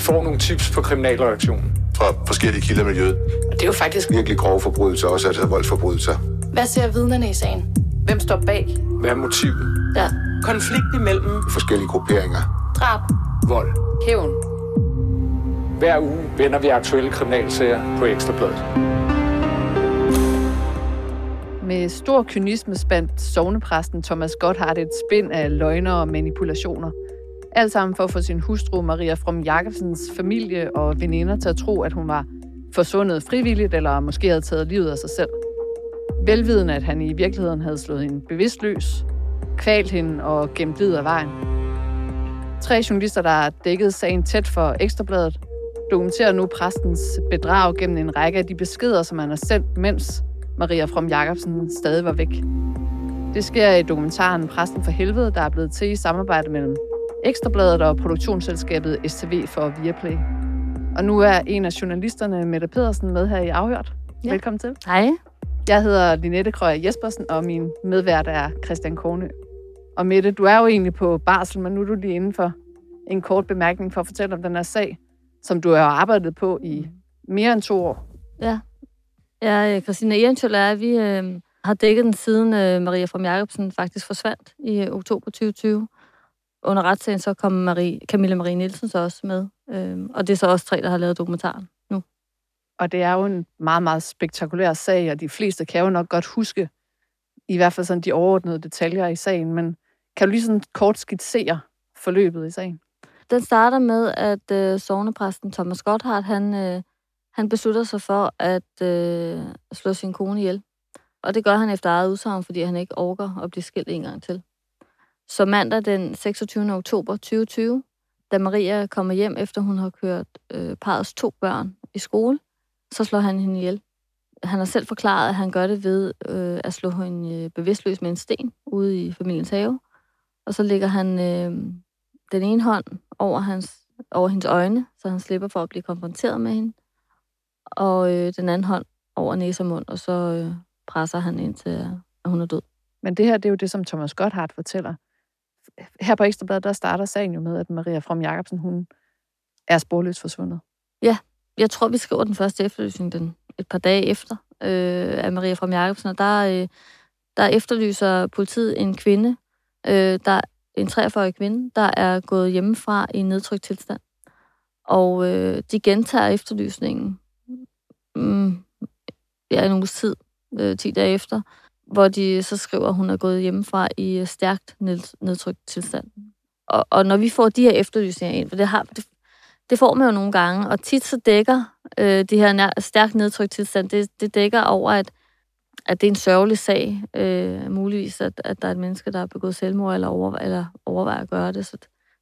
Vi får nogle tips på kriminalreaktionen. Fra forskellige kilder i miljøet. Og det er jo faktisk Virkelig grove forbrydelser, også altså voldsforbrydelser. Hvad ser vidnerne i sagen? Hvem står bag? Hvad er motivet? Ja. Konflikt imellem Forskellige grupperinger. Drab. Vold. Hævn. Hver uge vender vi aktuelle kriminalsager på Ekstrabladet. Med stor kynisme spandt sovnepræsten Thomas Gotthardt et spind af løgner og manipulationer. Alt sammen for at få sin hustru Maria From Jacobsens familie og veninder til at tro, at hun var forsvundet frivilligt eller måske havde taget livet af sig selv. Velvidende, at han i virkeligheden havde slået hende bevidstløs, kvalt hende og gemt livet af vejen. Tre journalister, der dækkede sagen tæt for Ekstrabladet, dokumenterer nu præstens bedrag gennem en række af de beskeder, som han har sendt, mens Maria From Jacobsen stadig var væk. Det sker i dokumentaren Præsten for Helvede, der er blevet til i samarbejde mellem Ekstrabladet og produktionsselskabet STV for Viaplay. Og nu er en af journalisterne, Mette Pedersen, med her i Afhørt. Ja. Velkommen til. Hej. Jeg hedder Linette Krøyer Jespersen, og min medvært er Christian Kornø. Og Mette, du er jo egentlig på barsel, men nu er du lige inden for en kort bemærkning for at fortælle om den her sag, som du har arbejdet på i mere end to år. Jeg er Christina Ehrenschøl, er vi øh, har dækket den siden øh, Maria from Jacobsen faktisk forsvandt i øh, oktober 2020. Under retssagen så kom Marie, Camilla Marie Nielsen så også med, øh, og det er så også tre, der har lavet dokumentaren nu. Og det er jo en meget, meget spektakulær sag, og de fleste kan jo nok godt huske, i hvert fald sådan de overordnede detaljer i sagen, men kan du lige sådan kort skitsere forløbet i sagen? Den starter med, at øh, sovnepræsten Thomas Gotthardt, han, øh, han beslutter sig for at øh, slå sin kone ihjel. Og det gør han efter eget udsagn, fordi han ikke orker at blive skilt en gang til. Så mandag den 26. oktober 2020, da Maria kommer hjem, efter hun har kørt øh, parrets to børn i skole, så slår han hende ihjel. Han har selv forklaret, at han gør det ved øh, at slå hende øh, bevidstløs med en sten ude i familiens have. Og så lægger han øh, den ene hånd over, hans, over hendes øjne, så han slipper for at blive konfronteret med hende. Og øh, den anden hånd over næse og mund, og så øh, presser han ind til, at hun er død. Men det her, det er jo det, som Thomas Gotthardt fortæller. Her på Ekstrabladet, der starter sagen jo med, at Maria From Jacobsen, hun er sporløst forsvundet. Ja, Jeg tror, vi skriver den første efterlysning den, et par dage efter øh, af Maria From Jacobsen, og der, øh, der efterlyser politiet en kvinde, øh, der en 43-årig kvinde, der er gået hjemmefra i en nedtrykt tilstand. Og øh, de gentager efterlysningen mm, ja, en uges tid, øh, 10 dage efter, hvor de så skriver, at hun er gået hjemmefra i stærkt nedtrykt tilstand. Og, og når vi får de her efterlysninger ind, for det, har, det, det får man jo nogle gange, og tit så dækker øh, det her nær, stærkt nedtrykt tilstand, det, det dækker over, at, at det er en sørgelig sag, øh, muligvis, at, at der er et menneske, der har begået selvmord, eller, over, eller overvejer at gøre det. Så,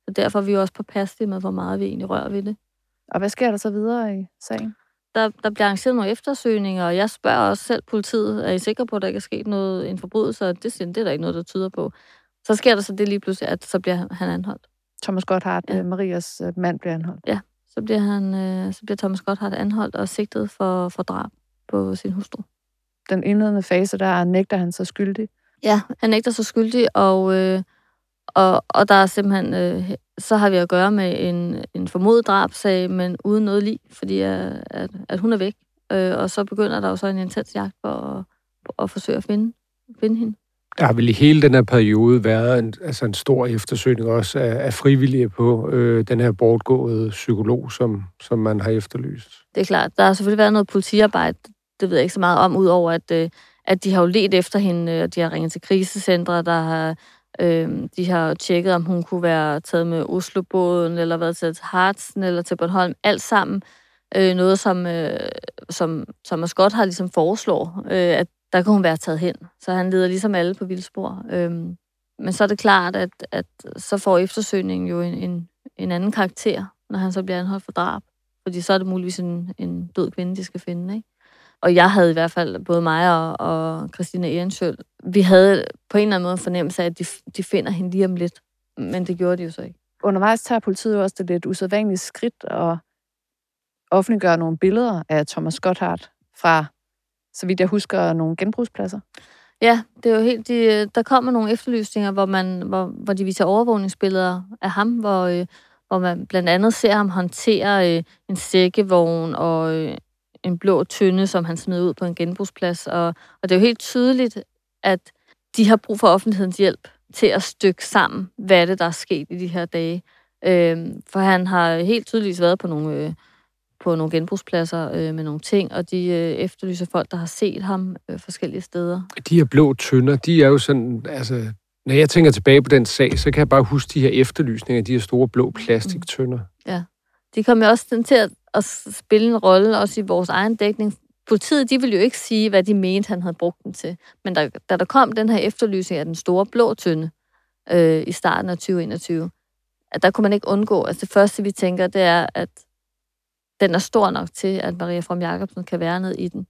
så derfor er vi jo også påpasselige med, hvor meget vi egentlig rører ved det. Og hvad sker der så videre i sagen? Der, der bliver arrangeret nogle eftersøgninger, og jeg spørger også selv politiet, er I sikre på, at der ikke er sket noget, en forbrydelse? Og det, det er der ikke noget, der tyder på. Så sker der så det lige pludselig, at så bliver han anholdt. Thomas Gotthardt, Ja. ja. Marias øh, mand, bliver anholdt. Så bliver, han, øh, så bliver Thomas Gotthardt anholdt og sigtet for, for drab på sin hustru. Den indledende fase, der nægter han sig skyldig. Ja, han nægter sig skyldig, og, øh, og, og der er simpelthen, øh, så har vi at gøre med en, en formodet drabsag, men uden noget lig, fordi øh, at, at hun er væk. Øh, og så begynder der jo så en intens jagt for at, at forsøge at finde, finde hende. Der har vel i hele den her periode været en, altså en stor eftersøgning også af, af frivillige på øh, den her bortgåede psykolog, som, som man har efterlyst. Det er klart, der har selvfølgelig været noget politiarbejde, det ved jeg ikke så meget om, udover at, øh, at de har jo let efter hende, øh, og de har ringet til krisecentre, der har, øh, de har tjekket, om hun kunne være taget med Oslobåden, eller været til Hartsen, eller til Bornholm, alt sammen. Øh, noget, som, øh, som Thomas Scott har ligesom foreslår, øh, at der kan hun være taget hen. Så han leder ligesom alle på vildspor. Øh, men så er det klart, at, at så får eftersøgningen jo en, en, en anden karakter, når han så bliver anholdt for drab. Fordi så er det muligvis en, en død kvinde, de skal finde, ikke? Og jeg havde i hvert fald, både mig og, og Christina Ehrenschøl, vi havde på en eller anden måde en fornemmelse af, at de, de finder hende lige om lidt. Men det gjorde de jo så ikke. Undervejs tager politiet jo også det lidt usædvanlige skridt og offentliggør nogle billeder af Thomas Gotthardt fra, så vidt jeg husker, nogle genbrugspladser. Ja, det er jo helt... De, der kommer nogle efterlysninger, hvor, man, hvor, hvor de viser overvågningsbilleder af ham, hvor, øh, hvor man blandt andet ser ham håndtere øh, en sækkevogn og øh, en blå tynde, som han smed ud på en genbrugsplads. Og, og det er jo helt tydeligt, at de har brug for offentlighedens hjælp til at stykke sammen, hvad det, der er sket i de her dage. Øh, for han har helt tydeligt været på nogle, øh, på nogle genbrugspladser øh, med nogle ting, og de øh, efterlyser folk, der har set ham øh, forskellige steder. De her blå tønder, de er jo sådan, altså, når jeg tænker tilbage på den sag, så kan jeg bare huske de her efterlysninger, de her store blå plastiktønder. Ja. De kommer jo også til at, at spille en rolle, også i vores egen dækning. Politiet, de ville jo ikke sige, hvad de mente, han havde brugt den til. Men da, da der kom den her efterlysning af den store blå tynde øh, i starten af 2021, at der kunne man ikke undgå. Altså det første, vi tænker, det er, at den er stor nok til, at Maria From Jacobsen kan være ned i den.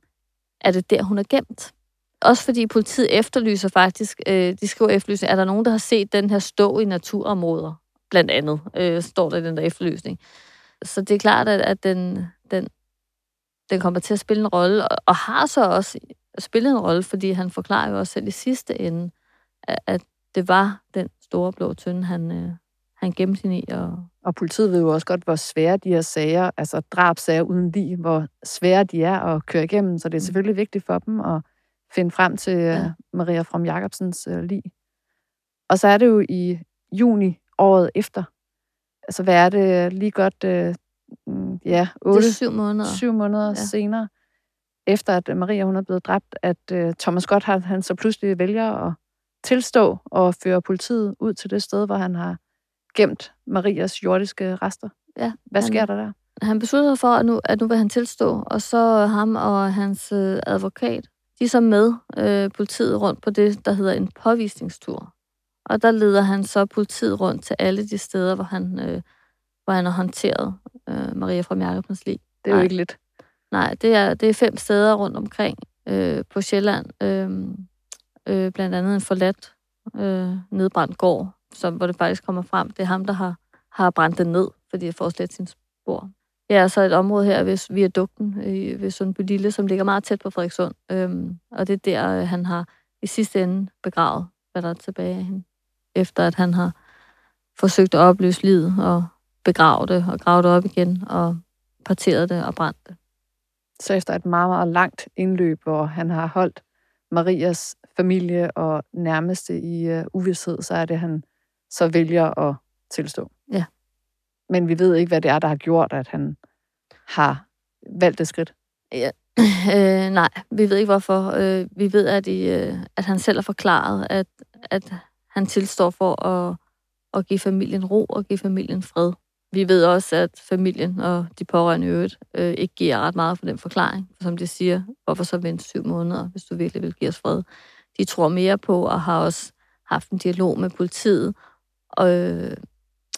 Er det der, hun er gemt? Også fordi politiet efterlyser faktisk, øh, de skriver efterlysning, er der nogen, der har set den her stå i naturområder? Blandt andet øh, står der i den der efterlysning. Så det er klart, at, at den, den, den kommer til at spille en rolle, og, og har så også spillet en rolle, fordi han forklarer jo også selv i sidste ende, at, at det var den store blå tynde, han, øh, han gemte hende i. Og... og politiet ved jo også godt, hvor svære de her sager, altså drabsager uden lige, hvor svære de er at køre igennem, så det er mm. selvfølgelig vigtigt for dem at finde frem til ja. Øh, Maria From Jacobsens uh, lig. Og så er det jo i juni året efter, altså hvad er det lige godt, uh, ja, 8, det er syv måneder, syv måneder ja. senere, efter at Maria hun er blevet dræbt, at uh, Thomas Gotthard han så pludselig vælger at tilstå og føre politiet ud til det sted, hvor han har gemt Marias jordiske rester. Ja, Hvad sker han, der der? Han besluttede for, at nu, at nu vil han tilstå, og så ham og hans øh, advokat, de er så med øh, politiet rundt på det, der hedder en påvisningstur. Og der leder han så politiet rundt til alle de steder, hvor han, øh, hvor han har håndteret øh, Maria fra Mærkepens liv. Det er jo ikke lidt. Nej, det er, det er fem steder rundt omkring øh, på Sjælland. Øh, øh, blandt andet en forladt øh, nedbrændt gård, som, hvor det faktisk kommer frem. Det er ham, der har, har brændt det ned, fordi jeg får slet sin spor. Ja, så et område her ved Viadukten i, ved Sundby Lille, som ligger meget tæt på Frederikssund. Øhm, og det er der, øh, han har i sidste ende begravet, hvad der er tilbage af hende. Efter at han har forsøgt at opløse livet og begrave det og grave det op igen og parteret det og brændt det. Så efter et meget, meget langt indløb, hvor han har holdt Marias familie og nærmeste i uh, uvidshed, så er det, han så vælger at tilstå. Ja. Men vi ved ikke, hvad det er, der har gjort, at han har valgt det skridt. Ja. Øh, nej, vi ved ikke hvorfor. Øh, vi ved, at, i, øh, at han selv har forklaret, at, at han tilstår for at, at give familien ro og give familien fred. Vi ved også, at familien og de pårørende i øvrigt øh, ikke giver ret meget for den forklaring. For som de siger, hvorfor så vente syv måneder, hvis du virkelig vil give os fred? De tror mere på og har også haft en dialog med politiet øh,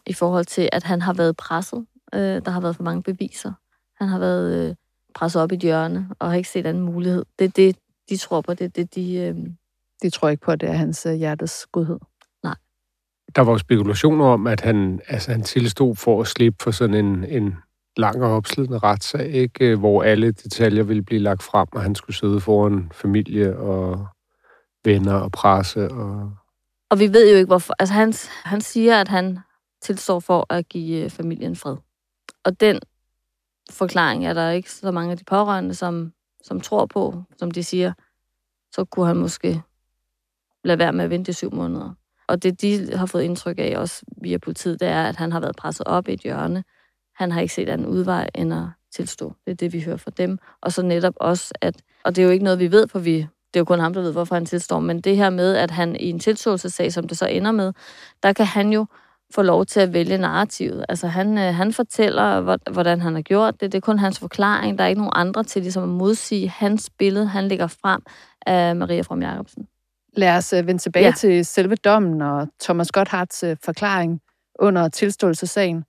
i forhold til, at han har været presset. Øh, der har været for mange beviser. Han har været øh, presset op i et hjørne og har ikke set anden mulighed. Det er det, de tror på. Det er det, de... Øh... De tror ikke på, at det er hans øh, hjertes godhed. Der var spekulationer om, at han, altså, han tilstod for at slippe for sådan en, en lang og opslidende retssag, ikke? Øh, hvor alle detaljer ville blive lagt frem, og han skulle sidde foran familie og venner og presse og og vi ved jo ikke, hvorfor. Altså, han, han siger, at han tilstår for at give øh, familien fred. Og den forklaring er der ikke så mange af de pårørende, som, som tror på, som de siger, så kunne han måske lade være med at vente i syv måneder. Og det, de har fået indtryk af også via politiet, det er, at han har været presset op i et hjørne. Han har ikke set anden udvej end at tilstå. Det er det, vi hører fra dem. Og så netop også, at, og det er jo ikke noget, vi ved, for vi det er jo kun ham, der ved, hvorfor han tilstår, men det her med, at han i en tilståelsessag, som det så ender med, der kan han jo få lov til at vælge narrativet. Altså han, øh, han fortæller, hvordan han har gjort det. Det er kun hans forklaring. Der er ikke nogen andre til ligesom at modsige hans billede, han lægger frem af Maria From Jacobsen. Lad os øh, vende tilbage ja. til selve dommen og Thomas Gotthards øh, forklaring under tilståelsessagen.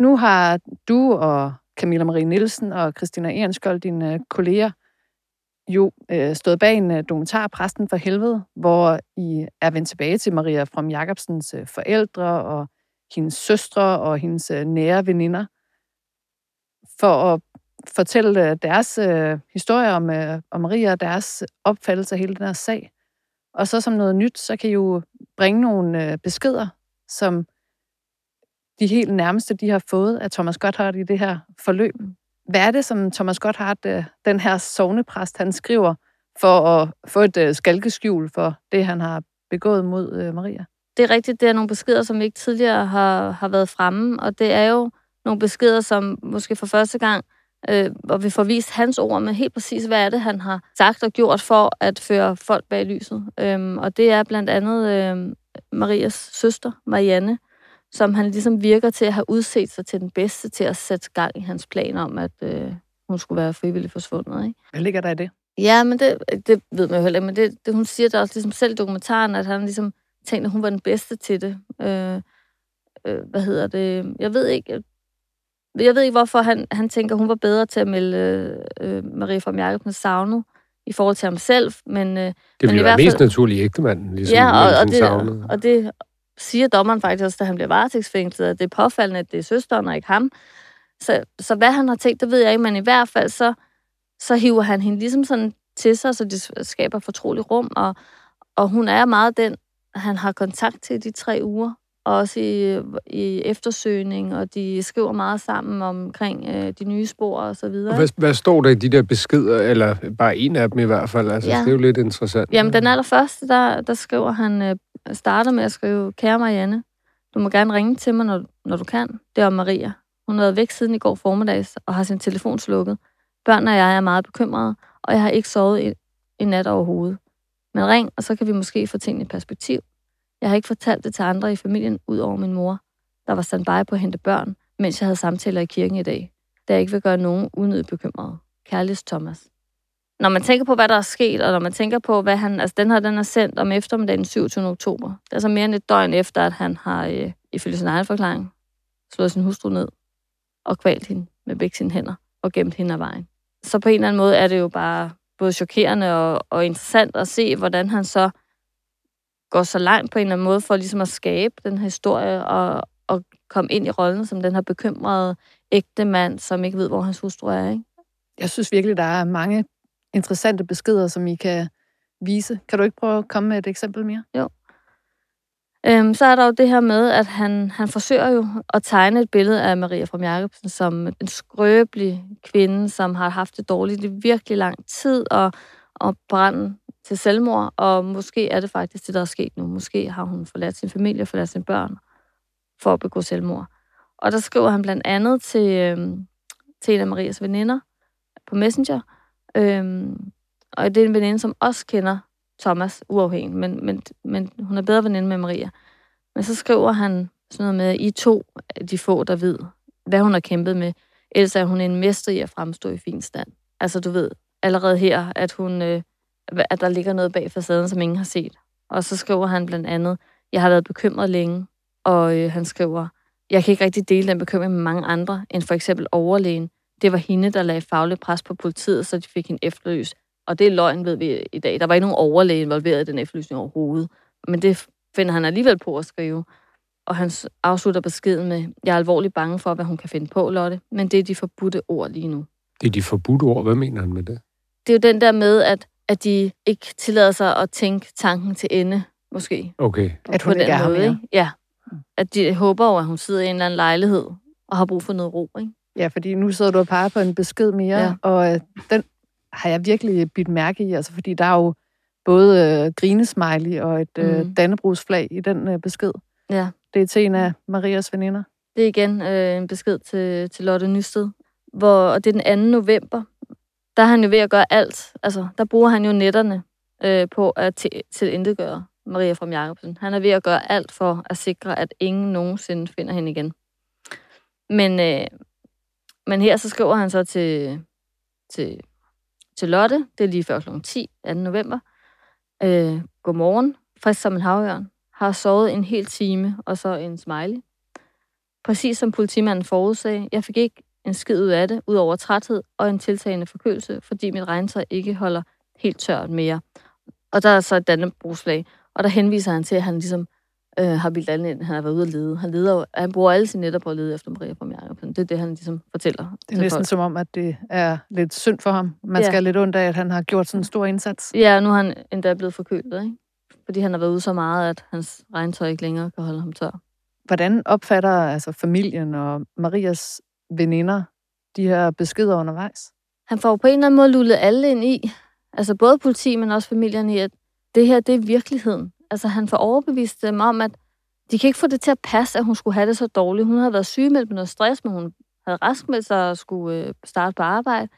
Nu har du og Camilla Marie Nielsen og Christina Ehrenskold, dine kolleger, jo øh, stået bag en øh, dokumentar, Præsten for Helvede, hvor I er vendt tilbage til Maria From Jacobsens øh, forældre og hendes søstre og hendes øh, nære veninder, for at fortælle øh, deres øh, historie om, øh, om Maria og deres opfattelse af hele den her sag. Og så som noget nyt, så kan I jo bringe nogle øh, beskeder, som de helt nærmeste, de har fået af Thomas Gotthardt i det her forløb. Hvad er det, som Thomas Gotthardt, øh, den her sovnepræst, han skriver for at få et øh, skalkeskjul for det, han har begået mod øh, Maria? Det er rigtigt, det er nogle beskeder, som ikke tidligere har, har været fremme, og det er jo nogle beskeder, som måske for første gang, øh, hvor vi får vist hans ord med helt præcis, hvad er det, han har sagt og gjort for at føre folk bag lyset. Øhm, og det er blandt andet øh, Marias søster, Marianne, som han ligesom virker til at have udset sig til den bedste til at sætte gang i hans plan om, at øh, hun skulle være frivilligt forsvundet. Ikke? Hvad ligger der i det? Ja, men det, det ved man jo heller ikke, men det, det, hun siger det også ligesom selv i dokumentaren, at han ligesom tænkte, at hun var den bedste til det. Øh, øh, hvad hedder det? Jeg ved ikke, jeg ved ikke, hvorfor han, han tænker, hun var bedre til at melde øh, Marie fra Jacobsen savnet i forhold til ham selv, men... Øh, det ville men i være fald, mest naturligt ægtemanden, ligesom ja, og, og, det, savnede. og det siger dommeren faktisk også, da han bliver varetægtsfængslet, at det er påfaldende, at det er søsteren og ikke ham. Så, så hvad han har tænkt, det ved jeg ikke, men i hvert fald så, så hiver han hende ligesom sådan til sig, så det skaber fortrolig rum, og, og hun er meget den, han har kontakt til de tre uger, og også i, i eftersøgning, og de skriver meget sammen omkring øh, de nye spor og så videre. Og hvad, hvad står der i de der beskeder, eller bare en af dem i hvert fald? Altså, Ja. Det er jo lidt interessant. Jamen, den allerførste, der, der skriver han, øh, starter med at skrive, kære Marianne, du må gerne ringe til mig, når, når du kan. Det er om Maria. Hun har været væk siden i går formiddags og har sin telefon slukket. Børn og jeg er meget bekymrede, og jeg har ikke sovet i, i nat overhovedet. Men ring, og så kan vi måske få tingene i perspektiv. Jeg har ikke fortalt det til andre i familien, ud over min mor, der var standby på at hente børn, mens jeg havde samtaler i kirken i dag, da jeg ikke vil gøre nogen unødigt bekymret. Kærligst Thomas. Når man tænker på, hvad der er sket, og når man tænker på, hvad han... Altså, den her, den er sendt om eftermiddagen den 27. oktober. Det er altså mere end et døgn efter, at han har, øh, ifølge sin egen forklaring, slået sin hustru ned og kvalt hende med begge sine hænder og gemt hende af vejen. Så på en eller anden måde er det jo bare både chokerende og, og interessant at se, hvordan han så går så langt på en eller anden måde for ligesom at skabe den her historie og, og komme ind i rollen som den her bekymrede ægte mand, som ikke ved, hvor hans hustru er. Ikke? Jeg synes virkelig, der er mange interessante beskeder, som I kan vise. Kan du ikke prøve at komme med et eksempel mere? Jo. Øhm, så er der jo det her med, at han, han forsøger jo at tegne et billede af Maria fra Jacobsen som en skrøbelig kvinde, som har haft det dårligt i virkelig lang tid, og, og brænde til selvmord, og måske er det faktisk det, der er sket nu. Måske har hun forladt sin familie og forladt sine børn for at begå selvmord. Og der skriver han blandt andet til, øh, til en af Marias veninder på Messenger, øh, og det er en veninde, som også kender Thomas uafhængigt, men, men, men hun er bedre veninde med Maria. Men så skriver han sådan noget med, at I to de få, der ved, hvad hun har kæmpet med. Ellers er hun en mester i at fremstå i fin stand. Altså, du ved allerede her, at hun... Øh, at der ligger noget bag facaden, som ingen har set. Og så skriver han blandt andet, jeg har været bekymret længe, og øh, han skriver, jeg kan ikke rigtig dele den bekymring med mange andre, end for eksempel overlægen. Det var hende, der lagde faglig pres på politiet, så de fik en efterløs. Og det er løgn, ved vi i dag. Der var ikke nogen overlæge involveret i den efterlysning overhovedet. Men det finder han alligevel på at skrive. Og han afslutter beskeden med, jeg er alvorligt bange for, hvad hun kan finde på, Lotte, men det er de forbudte ord lige nu. Det er de forbudte ord. Hvad mener han med det? Det er jo den der med, at at de ikke tillader sig at tænke tanken til ende, måske. Okay. At hun på ikke er her mere. Ikke? Ja. At de håber jo, at hun sidder i en eller anden lejlighed og har brug for noget ro. Ikke? Ja, fordi nu sidder du og peger på en besked mere, Ja. og øh, den har jeg virkelig bidt mærke i, altså fordi der er jo både øh, grinesmiley og et øh, Mhm. dannebrugsflag i den øh, besked. Ja. Det er til en af Marias veninder. Det er igen øh, en besked til, til Lotte Nysted, hvor, og det er den 2. november. Der er han jo ved at gøre alt. Altså, der bruger han jo netterne øh, på at til, til Maria fra Jacobsen. Han er ved at gøre alt for at sikre, at ingen nogensinde finder hende igen. Men, øh, men her så skriver han så til, til, til Lotte, det er lige før kl. 10, 2. november. Øh, godmorgen, frisk som en havørn. Har sovet en hel time, og så en smiley. Præcis som politimanden forudsagde, jeg fik ikke en skid ud af det, ud over træthed og en tiltagende forkølelse, fordi mit regntøj ikke holder helt tørt mere. Og der er så et dannebrugsflag, og der henviser han til, at han ligesom øh, har bildt alle ind, han har været ude at lede. Han, leder, han bruger alle sine netter på at lede efter Maria fra Jacobsen. Det er det, han ligesom fortæller. Det er næsten folk. som om, at det er lidt synd for ham. Man Ja. skal lidt ondt af, at han har gjort sådan en stor indsats. Ja, nu er han endda blevet forkølet, ikke? Fordi han har været ude så meget, at hans regntøj ikke længere kan holde ham tør. Hvordan opfatter altså familien og Marias veninder de her beskeder undervejs? Han får på en eller anden måde lullet alle ind i, altså både politi, men også familien i, at det her, det er virkeligheden. Altså han får overbevist dem om, at de kan ikke få det til at passe, at hun skulle have det så dårligt. Hun havde været sygemeldt med noget stress, men hun havde raskmeldt sig og skulle øh, starte på arbejde.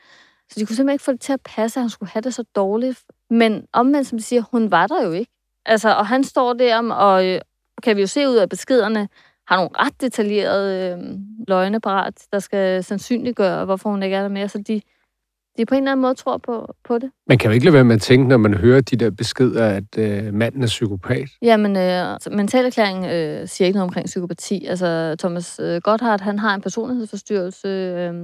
Så de kunne simpelthen ikke få det til at passe, at hun skulle have det så dårligt. Men omvendt, som de siger, hun var der jo ikke. Altså, og han står der om, og øh, kan vi jo se ud af beskederne, har nogle ret detaljerede øh, løgne parat, der skal sandsynliggøre, hvorfor hun ikke er der mere. Så de, de på en eller anden måde tror på, på det. Man kan jo ikke lade være med at tænke, når man hører de der beskeder, at øh, manden er psykopat. Jamen, øh, mentalerklæring øh, siger ikke noget omkring psykopati. Altså, Thomas øh, Gotthardt, han har en personlighedsforstyrrelse, øh,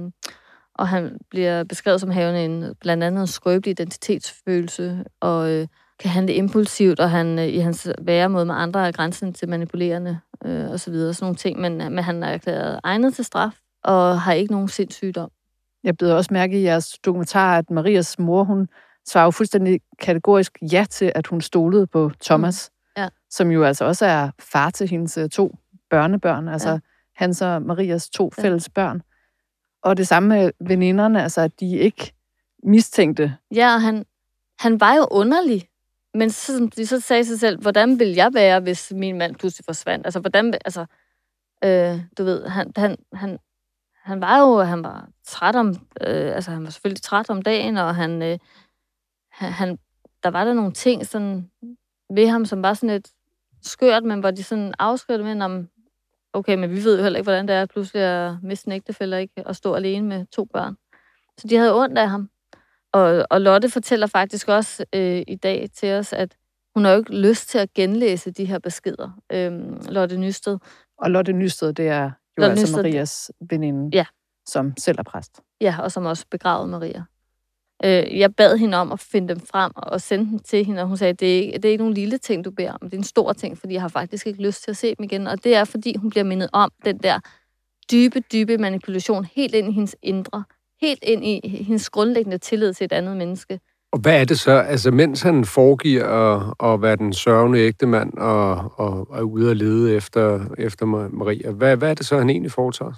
og han bliver beskrevet som havende en, blandt andet en skrøbelig identitetsfølelse, og øh, kan handle impulsivt, og han øh, i hans væremåde med andre er grænsen til manipulerende, øh, og så videre, sådan nogle ting. Men, men han er erklæret egnet til straf, og har ikke nogen sindssygdom. Jeg blev også mærke i jeres dokumentar, at Marias mor, hun svarer jo fuldstændig kategorisk ja til, at hun stolede på Thomas, mm. ja. som jo altså også er far til hendes øh, to børnebørn, altså ja. hans og Marias to ja. fælles børn. Og det samme med veninderne, altså at de ikke mistænkte. Ja, og han, han var jo underlig. Men så, de så sagde sig selv, hvordan vil jeg være, hvis min mand pludselig forsvandt? Altså, hvordan, altså, øh, du ved, han, han, han, han var jo, han var træt om, øh, altså han var selvfølgelig træt om dagen, og han, øh, han, der var der nogle ting sådan ved ham, som var sådan lidt skørt, men hvor de sådan afskørte med, om, okay, men vi ved jo heller ikke, hvordan det er pludselig at miste en ægtefælde, ikke? Og stå alene med to børn. Så de havde ondt af ham. Og, og Lotte fortæller faktisk også øh, i dag til os, at hun har jo ikke lyst til at genlæse de her beskeder, øh, Lotte Nysted. Og Lotte Nysted, det er jo Lotte altså Nysted, Marias veninde, ja. som selv er præst. Ja, og som også begravede Maria. Øh, jeg bad hende om at finde dem frem og sende dem til hende, og hun sagde, det er, ikke, det er ikke nogen lille ting, du beder om. Det er en stor ting, fordi jeg har faktisk ikke lyst til at se dem igen. Og det er, fordi hun bliver mindet om den der dybe, dybe manipulation helt ind i hendes indre. Helt ind i hendes grundlæggende tillid til et andet menneske. Og hvad er det så? Altså, mens han foregiver at, at være den sørgende ægtemand og, og, og er ude at lede efter, efter Maria, hvad, hvad er det så, han egentlig foretager?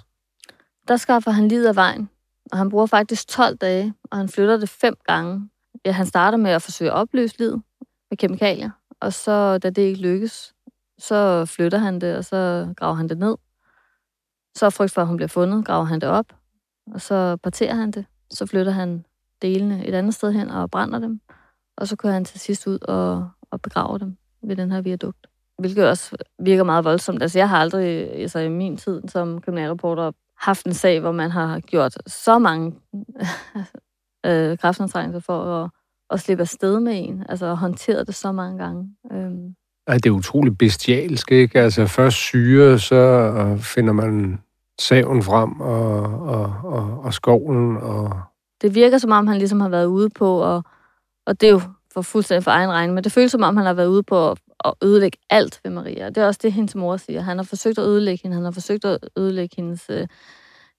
Der skaffer han livet af vejen. Og han bruger faktisk 12 dage, og han flytter det fem gange. Ja, han starter med at forsøge at opløse livet med kemikalier, og så, da det ikke lykkes, så flytter han det, og så graver han det ned. Så frygt for, at hun bliver fundet, graver han det op, og så parterer han det. Så flytter han delene et andet sted hen og brænder dem, og så kører han til sidst ud og, og begraver dem ved den her viadukt. Hvilket også virker meget voldsomt. Altså, jeg har aldrig, altså i min tid som kriminalreporter, haft en sag, hvor man har gjort så mange øh, kraftanstrengelser for at, at slippe afsted med en. Altså håndteret det så mange gange. Øhm. Ej, det er utroligt bestialsk, ikke? Altså først syre, så finder man saven frem og, og, og, og skoven. Og... Det virker som om, han ligesom har været ude på, og, og det er jo for fuldstændig for egen regning, men det føles som om, han har været ude på at, at ødelægge alt ved Maria. Det er også det, hendes mor siger. Han har forsøgt at ødelægge hende, han har forsøgt at ødelægge hendes, øh,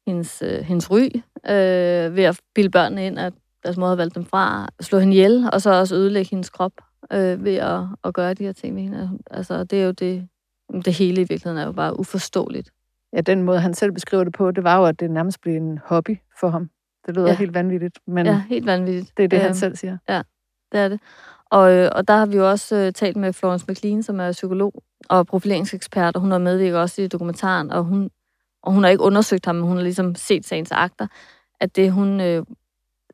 hendes, øh, hendes ry øh, ved at bilde børnene ind, at deres mor har valgt dem fra, slå hende ihjel, og så også ødelægge hendes krop øh, ved at, at gøre de her ting med hende. Altså, det er jo det, det hele i virkeligheden er jo bare uforståeligt. Ja, den måde, han selv beskriver det på, det var jo, at det nærmest blev en hobby for ham. Det lyder ja. helt vanvittigt, men ja, helt vanvittigt. det er det, øh, han selv siger. Ja, det er det. Og, øh, og der har vi jo også øh, talt med Florence McLean, som er psykolog og profileringsekspert, og hun har medvirket også i dokumentaren, og hun, og hun har ikke undersøgt ham, men hun har ligesom set sagens akter, at det hun øh,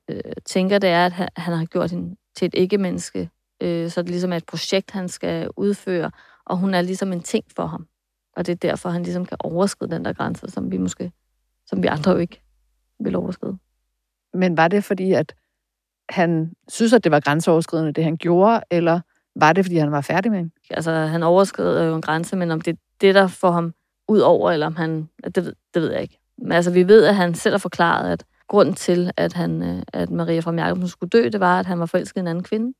øh, tænker, det er, at han, han har gjort hende til et ikke-menneske, øh, så det ligesom er et projekt, han skal udføre, og hun er ligesom en ting for ham. Og det er derfor, han ligesom kan overskride den der grænse, som vi måske, som vi andre jo ikke vil overskride. Men var det fordi, at han synes, at det var grænseoverskridende, det han gjorde, eller var det, fordi han var færdig med hende? Altså, han overskred jo en grænse, men om det er det, der får ham ud over, eller om han... Det, det ved jeg ikke. Men altså, vi ved, at han selv har forklaret, at grunden til, at, han, øh, at Maria fra Jacobsen skulle dø, det var, at han var forelsket i en anden kvinde.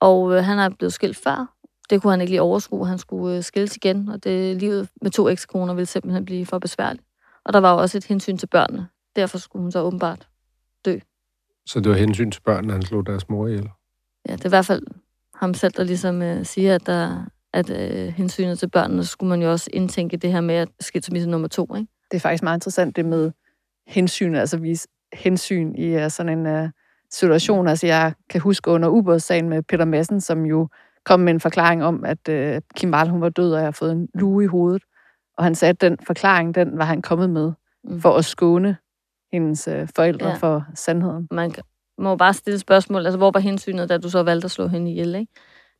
Og øh, han er blevet skilt før. Det kunne han ikke lige overskue. Han skulle øh, skilles igen, og det livet med to ekskoner ville simpelthen blive for besværligt. Og der var jo også et hensyn til børnene. Derfor skulle hun så åbenbart dø. Så det var hensyn til børnene, han slog deres mor ihjel? Ja, det er i hvert fald ham selv, der ligesom øh, siger, at der, at øh, hensynet til børnene, så skulle man jo også indtænke det her med at skilsmisse nummer to, ikke? Det er faktisk meget interessant, det med hensyn, altså vise hensyn i uh, sådan en uh, situation. Altså jeg kan huske under ubådssagen med Peter Madsen, som jo kom med en forklaring om, at uh, Kim Wall, hun var død, og jeg har fået en lue i hovedet. Og han sagde, at den forklaring, den var han kommet med Mm. for at skåne hendes uh, forældre Ja. for sandheden. Man må bare stille spørgsmål, altså hvor var hensynet, da du så valgte at slå hende ihjel, ikke?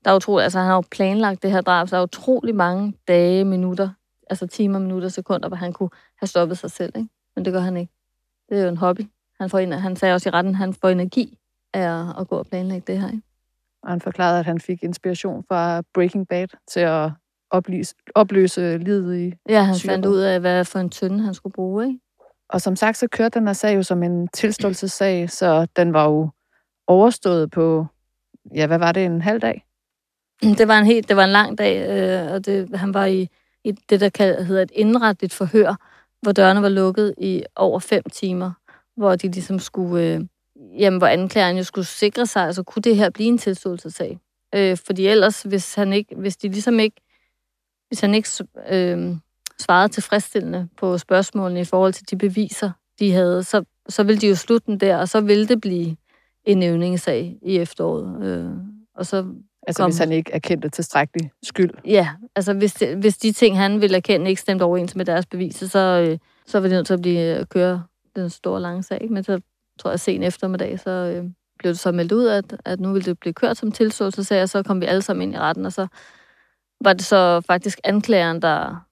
Der er utrolig, altså han har jo planlagt det her drab, så der er utrolig mange dage, minutter, altså timer, minutter, sekunder, hvor han kunne have stoppet sig selv, ikke? Men det gør han ikke. Det er jo en hobby. Han, får, ener- han sagde også i retten, at han får energi af at, at gå og planlægge det her, ikke? Og han forklarede, at han fik inspiration fra Breaking Bad til at opløse, opløse livet i. Ja, han Syre fandt ud af, hvad for en tynde han skulle bruge, ikke? Og som sagt, så kørte den her sag jo som en tilståelsessag, så den var jo overstået på, ja, hvad var det, en halv dag? Det var en helt, det var en lang dag, øh, og det, han var i, i det, der kan, hedder et indrettet forhør, hvor dørene var lukket i over fem timer, hvor de ligesom skulle, øh, jamen, hvor anklageren jo skulle sikre sig, altså kunne det her blive en tilståelsessag? Øh, fordi ellers, hvis han ikke, hvis de ligesom ikke, hvis han ikke øh, svarede tilfredsstillende på spørgsmålene i forhold til de beviser, de havde, så, så ville de jo slutte den der, og så ville det blive en nævningesag i efteråret. Øh, og så Altså Kom. hvis han ikke erkendte tilstrækkelig skyld. Ja, altså hvis, det, hvis de ting, han ville erkende, ikke stemte overens med deres beviser, så, øh, så var det nødt til at blive at køre den store lange sag. ikke? Men så tror jeg, sen eftermiddag, så øh, blev det så meldt ud, at, at nu ville det blive kørt som tilståelsessag, og så kom vi alle sammen ind i retten, og så var det så faktisk anklageren, der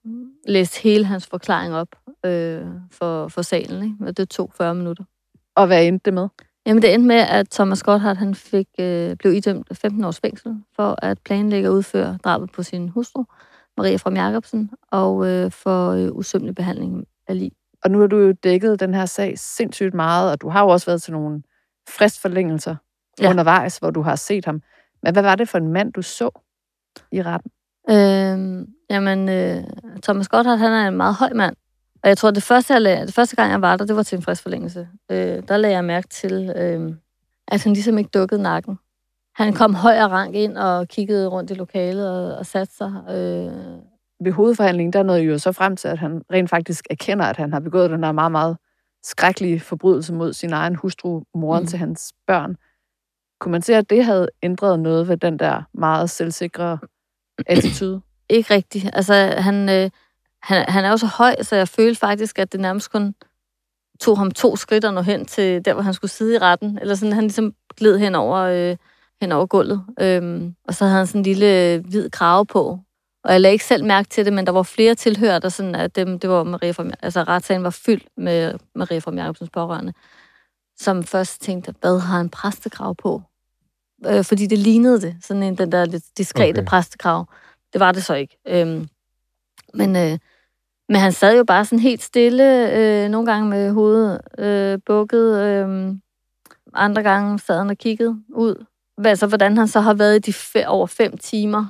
læste hele hans forklaring op øh, for, for salen. Ikke? Og det tog 40 minutter. Og hvad endte det med? Jamen, det endte med, at Thomas Gotthardt han fik, øh, blev idømt 15 års fængsel for at planlægge og udføre drabet på sin hustru, Maria fra Jacobsen, og øh, for øh, usømmelig behandling af lig. Og nu har du jo dækket den her sag sindssygt meget, og du har jo også været til nogle fristforlængelser Ja. undervejs, hvor du har set ham. Men hvad var det for en mand, du så i retten? Øh, jamen, øh, Thomas Gotthardt, han er en meget høj mand. Og jeg tror, det første, jeg lagde, det første gang, jeg var der, det var til en fristforlængelse. Øh, der lagde jeg mærke til, øh, at han ligesom ikke dukkede nakken. Han kom høj og rank ind og kiggede rundt i lokalet og, og satte sig. Øh, Ved hovedforhandlingen, der nåede jo så frem til, at han rent faktisk erkender, at han har begået den der meget, meget skrækkelige forbrydelse mod sin egen hustru, moren mm. til hans børn. Kunne man se, at det havde ændret noget ved den der meget selvsikre attitude? Ikke rigtigt. Altså, han, øh, han, han er jo så høj, så jeg følte faktisk, at det nærmest kun tog ham to skridt og nå hen til der, hvor han skulle sidde i retten. Eller sådan, han ligesom gled hen over, øh, hen over gulvet. Øhm, og så havde han sådan en lille øh, hvid krave på. Og jeg lagde ikke selv mærke til det, men der var flere tilhører, der sådan, at dem, det var Maria fra, altså retssagen var fyldt med Maria fra Jacobsens pårørende, som først tænkte, hvad har han præstekrav på? Øh, fordi det lignede det, sådan en, den der lidt diskrete Okay. præstekrav. Det var det så ikke. Øhm, men, øh, men han sad jo bare sådan helt stille, øh, nogle gange med hovedet øh, bukket, øh, andre gange sad han og kiggede ud. Altså, hvordan han så har været i de fe- over fem timer,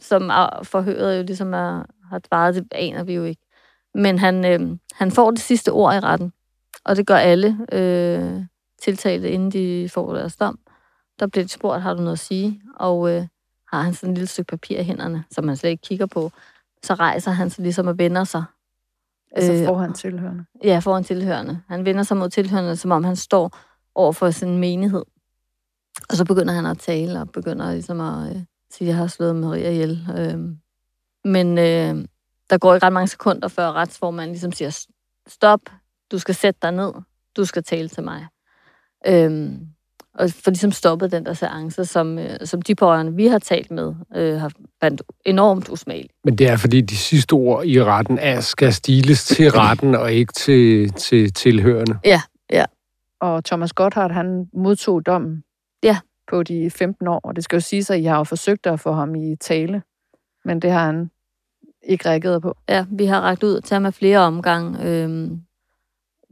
som forhøret jo ligesom er, har varet, det aner vi jo ikke. Men han, øh, han får det sidste ord i retten, og det gør alle øh, tiltalte, inden de får deres dom. Der bliver de spurgt, har du noget at sige? Og øh, har han sådan et lille stykke papir i hænderne, som han slet ikke kigger på. Så rejser han sig ligesom og vender sig. Altså Øh, foran tilhørende. Ja, foran tilhørende. Han vender sig mod tilhørende, som om han står over for sin menighed. Og så begynder han at tale, og begynder ligesom at øh, at jeg har slået Maria ihjel. Øh, men øh, der går ikke ret mange sekunder, før retsformanden ligesom siger, stop, du skal sætte dig ned, du skal tale til mig. Øh, og for ligesom stoppet den der seance, som, øh, som de pårørende, vi har talt med, øh, har fandt enormt usmageligt. Men det er, fordi de sidste ord i retten er, skal stiles til retten og ikke til, til tilhørende. Og Thomas Gotthardt, han modtog dommen Ja. På de 15 år. Og det skal jo sige sig, at I har jo forsøgt at få ham i tale. Men det har han ikke reageret på. Ja, vi har ragt ud til ham af flere omgange. Øhm,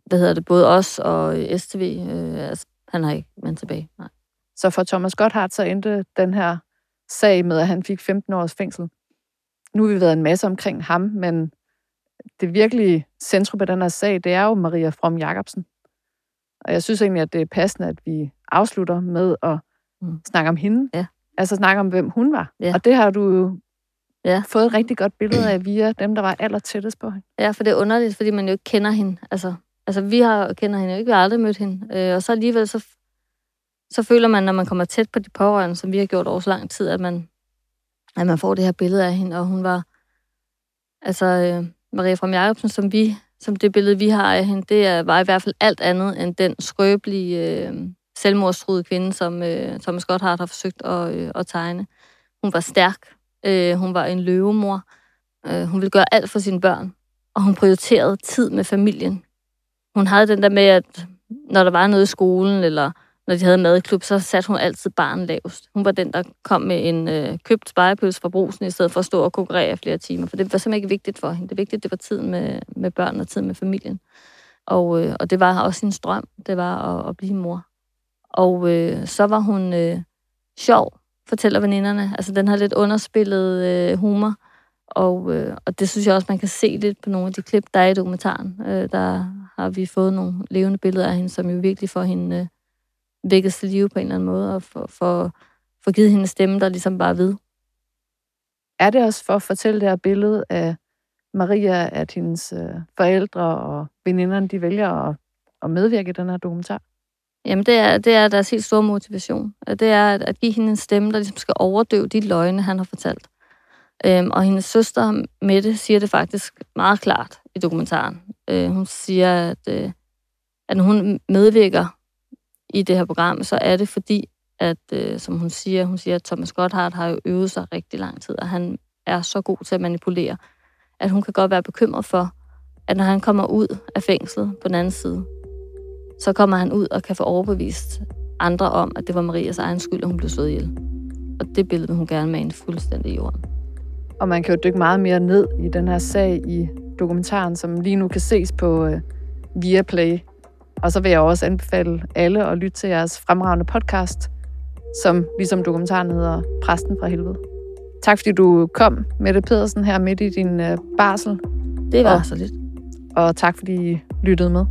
hvad hedder det? Både os og øh, STV. Øh, altså, han har ikke vendt tilbage. Nej. Så for Thomas Gotthardt, så endte den her sag med, at han fik 15 års fængsel. Nu har vi været en masse omkring ham, men det virkelige centrum af den her sag, det er jo Maria From Jacobsen. Og jeg synes egentlig, at det er passende, at vi afslutter med at Mm. snakke om hende. Ja. Altså snakke om, hvem hun var. Ja. Og det har du jo Ja. fået et rigtig godt billede af via dem, der var aller tættest på hende. Ja, for det er underligt, fordi man jo ikke kender hende. Altså, altså vi har kender hende jo ikke, vi har aldrig mødt hende. Øh, og så alligevel, så, så føler man, når man kommer tæt på de pårørende, som vi har gjort over så lang tid, at man, at man får det her billede af hende. Og hun var, altså øh, Maria fra Jacobsen, som vi, som det billede, vi har af hende, det er, var i hvert fald alt andet end den skrøbelige, øh, selvmordstruede kvinde, som øh, Thomas Gotthardt har forsøgt at, øh, at tegne. Hun var stærk. Øh, hun var en løvemor. Øh, hun ville gøre alt for sine børn. Og hun prioriterede tid med familien. Hun havde den der med, at når der var noget i skolen, eller når de havde madklub, så satte hun altid barn lavest. Hun var den, der kom med en øh, købt spejepølse fra brusen, i stedet for at stå og konkurrere flere timer. For det var simpelthen ikke vigtigt for hende. Det vigtige, det var tiden med, med børn og tid med familien. Og, øh, og det var også hendes drøm, det var at, at blive mor. Og øh, så var hun øh, sjov, fortæller veninderne. Altså den har lidt underspillet øh, humor. Og, øh, og det synes jeg også, man kan se lidt på nogle af de klip, der er i dokumentaren. Øh, der har vi fået nogle levende billeder af hende, som jo virkelig får hende øh, vækket til live på en eller anden måde, og for, for, for givet hende stemme, der ligesom bare ved. Er det også for at fortælle det her billede af Maria, at hendes øh, forældre og veninderne, de vælger at, at medvirke i den her dokumentar? Jamen, det er, det er deres helt store motivation. Det er at, at give hende en stemme, der ligesom skal overdøve de løgne, han har fortalt. Øhm, og hendes søster, Mette, siger det faktisk meget klart i dokumentaren. Øh, hun siger, at, øh, at når hun medvirker i det her program, så er det fordi, at, øh, som hun siger, hun siger, at Thomas Gotthardt har jo øvet sig rigtig lang tid, og han er så god til at manipulere, at hun kan godt være bekymret for, at når han kommer ud af fængslet på den anden side, så kommer han ud og kan få overbevist andre om, at det var Marias egen skyld, at hun blev slået ihjel. Og det billede vil hun gerne mane fuldstændig i jorden. Og man kan jo dykke meget mere ned i den her sag i dokumentaren, som lige nu kan ses på øh, Viaplay. Og så vil jeg også anbefale alle at lytte til jeres fremragende podcast, som ligesom dokumentaren hedder Præsten fra helvede. Tak fordi du kom, Mette Pedersen, her midt i din øh, barsel. Det var Og- så lidt. Og tak fordi I lyttede med.